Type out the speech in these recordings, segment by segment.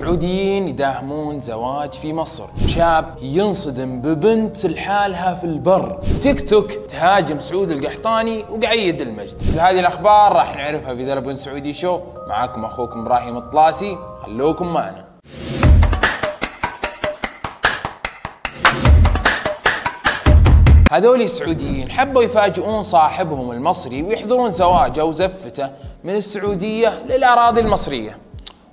سعوديين يداهمون زواج في مصر. شاب ينصدم ببنت لحالها في البر. تيك توك تهاجم سعود القحطاني وقعيد المجد. في هذه الأخبار راح نعرفها في ذرب سعودي شو. معاكم أخوكم إبراهيم الطلاسي. خلوكم معنا. هذول السعوديين حبوا يفاجئون صاحبهم المصري ويحضرون زواجه وزفته من السعودية للأراضي المصرية.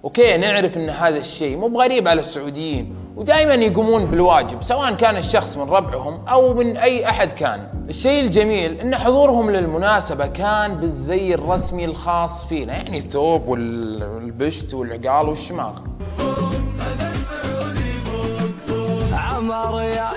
أوكي نعرف إن هذا الشيء مو بغريب على السعوديين ودائما يقومون بالواجب سواء كان الشخص من ربعهم أو من أي أحد كان. الشيء الجميل إن حضورهم للمناسبة كان بالزي الرسمي الخاص فينا يعني الثوب والبشت والعقال والشماغ. عمر يا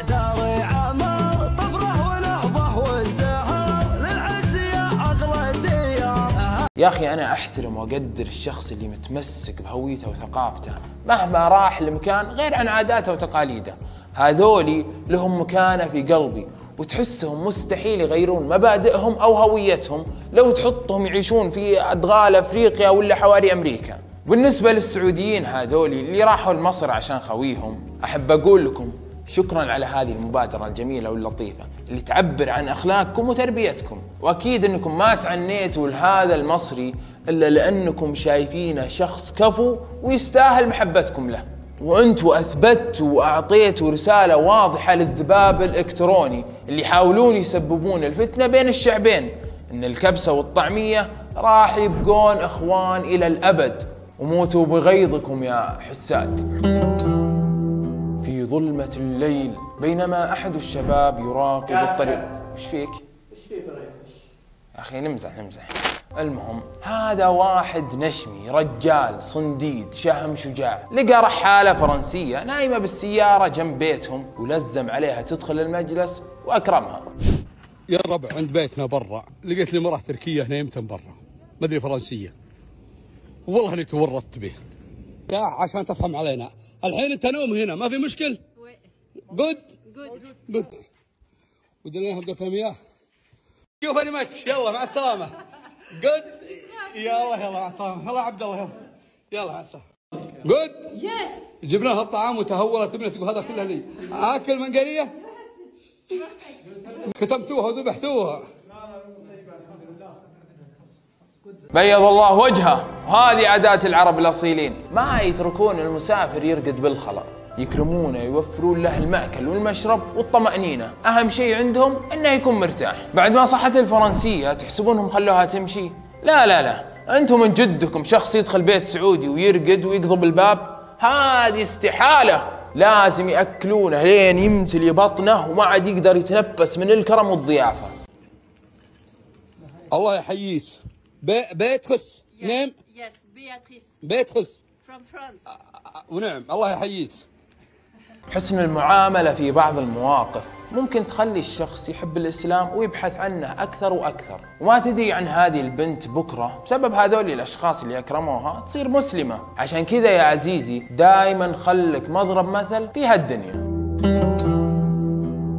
يا أخي أنا أحترم وأقدر الشخص اللي متمسك بهويته وثقافته مهما راح لمكان غير عن عاداته وتقاليده. هذولي لهم مكانة في قلبي وتحسهم مستحيل يغيرون مبادئهم أو هويتهم لو تحطهم يعيشون في أدغال أفريقيا ولا حواري أمريكا. بالنسبة للسعوديين هذولي اللي راحوا لمصر عشان خويهم أحب أقول لكم شكرا على هذه المبادرة الجميلة واللطيفة اللي تعبر عن أخلاقكم وتربيتكم. وأكيد أنكم ما تعنيتوا لهذا المصري إلا لأنكم شايفينه شخص كفو ويستاهل محبتكم له. وأنتوا أثبتوا وأعطيتوا رسالة واضحة للذباب الإلكتروني اللي يحاولون يسببون الفتنة بين الشعبين. إن الكبسة والطعمية راح يبقون إخوان إلى الأبد. وموتوا بغيظكم يا حساد. ظلمة الليل بينما أحد الشباب يراقب الطريق. وش فيك؟ وش فيك يا أخي نمزح نمزح. المهم هذا واحد نشمي رجال صنديد شهم شجاع. لقى رحالة فرنسية نايمة بالسيارة جنب بيتهم ولزم عليها تدخل المجلس وأكرمها. يا ربع عند بيتنا برا. لقيت لي مرأة تركية نايمة برا. ما أدري فرنسية. والله إني تورطت به عشان تفهم علينا. الحين أنت نوم هنا ما في مشكل؟ جود جود جود ودنا نبدا مياه شوف ماتش يلا مع السلامة. جود يلا يلا مع السلامة. يلا عبد الله يلا. يلا مع السلامة. جود يس جبنا لها الطعام وتهورت ابنتك وهذا كله لي. آكل منقريه ختمتوها وذبحتوها. بيض الله وجهه. وهذه عادات العرب الأصيلين. ما يتركون المسافر يرقد بالخلا يكرمونه يوفرون له المأكل والمشرب والطمأنينة. أهم شيء عندهم أنه يكون مرتاح. بعد ما صحت الفرنسية تحسبونهم خلوها تمشي؟ لا لا لا. أنتم من جدكم شخص يدخل بيت سعودي ويرقد ويقضب الباب هذه استحالة. لازم يأكلونه لين يمتلي بطنه وما عاد يقدر يتنفس من الكرم والضيافة. الله يحييك. بيتخس. نعم. yes بياتريس بيتخس. From France. ونعم. الله يحييك. حسن المعاملة في بعض المواقف. ممكن تخلي الشخص يحب الإسلام ويبحث عنه أكثر وأكثر. وما تدري عن هذه البنت بكرة. بسبب هذول الأشخاص اللي أكرموها تصير مسلمة. عشان كذا يا عزيزي دائما خلك مضرب مثل في هالدنيا.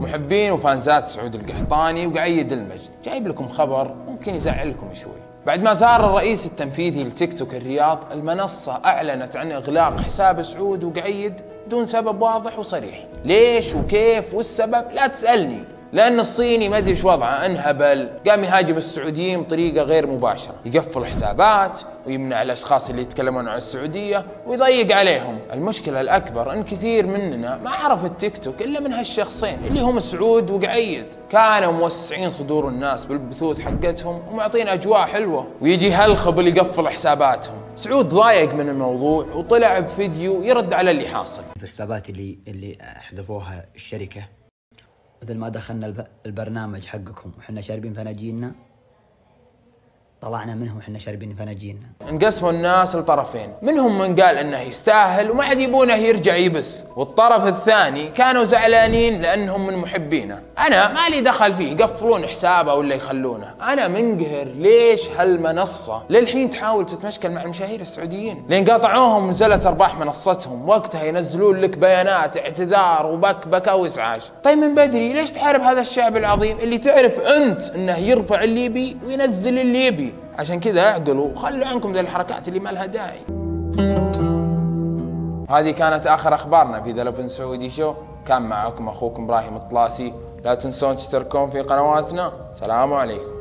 محبين وفانزات سعود القحطاني وقعيد المجد. جايب لكم خبر ممكن يزعلكم شوي. بعد ما زار الرئيس التنفيذي لتيك توك الرياض المنصة أعلنت عن إغلاق حساب سعود وقعيد بدون سبب واضح وصريح. ليش وكيف والسبب؟ لا تسألني. لأن الصيني ما أدري إيش وضعه انهبل قام يهاجم السعوديين بطريقة غير مباشرة. يقفل حسابات ويمنع الأشخاص اللي يتكلمون عن السعودية ويضيق عليهم. المشكلة الأكبر أن كثير مننا ما عرف التيك توك إلا من هالشخصين اللي هم سعود وقعيد. كانوا موسعين صدور الناس بالبثوث حقتهم ومعطين أجواء حلوة. ويجي هالخبل يقفل حساباتهم. سعود ضايق من الموضوع وطلع بفيديو يرد على اللي حاصل. في الحسابات اللي اللي حذفوها الشركة مثل ما دخلنا البرنامج حقكم. وحنا شاربين فناجيننا طلعنا منهم وحنا شاربين فناجيننا انقسموا الناس لطرفين. منهم من قال إنه يستاهل وما عاد يبونه يرجع يبث. والطرف الثاني كانوا زعلانين لأنهم من محبينه. أنا مالي دخل فيه يقفلون حسابه ولا يخلونه. أنا منقهر ليش هالمنصة؟ للحين تحاول تتمشكل مع المشاهير السعوديين. لين قاطعوهم ونزلت أرباح منصتهم. وقتها ينزلون لك بيانات اعتذار وبكبكة وإزعاج. طيب من بدري ليش تحارب هذا الشعب العظيم اللي تعرف أنت إنه يرفع اللي يبي وينزل اللي عشان كذا اعقلوا وخلوا عنكم ذي الحركات اللي ما لها داعي. هذه كانت آخر أخبارنا في ذا سعودي شو كان معكم أخوكم إبراهيم الطلاسي. لا تنسون تشتركون في قنواتنا. سلام عليكم.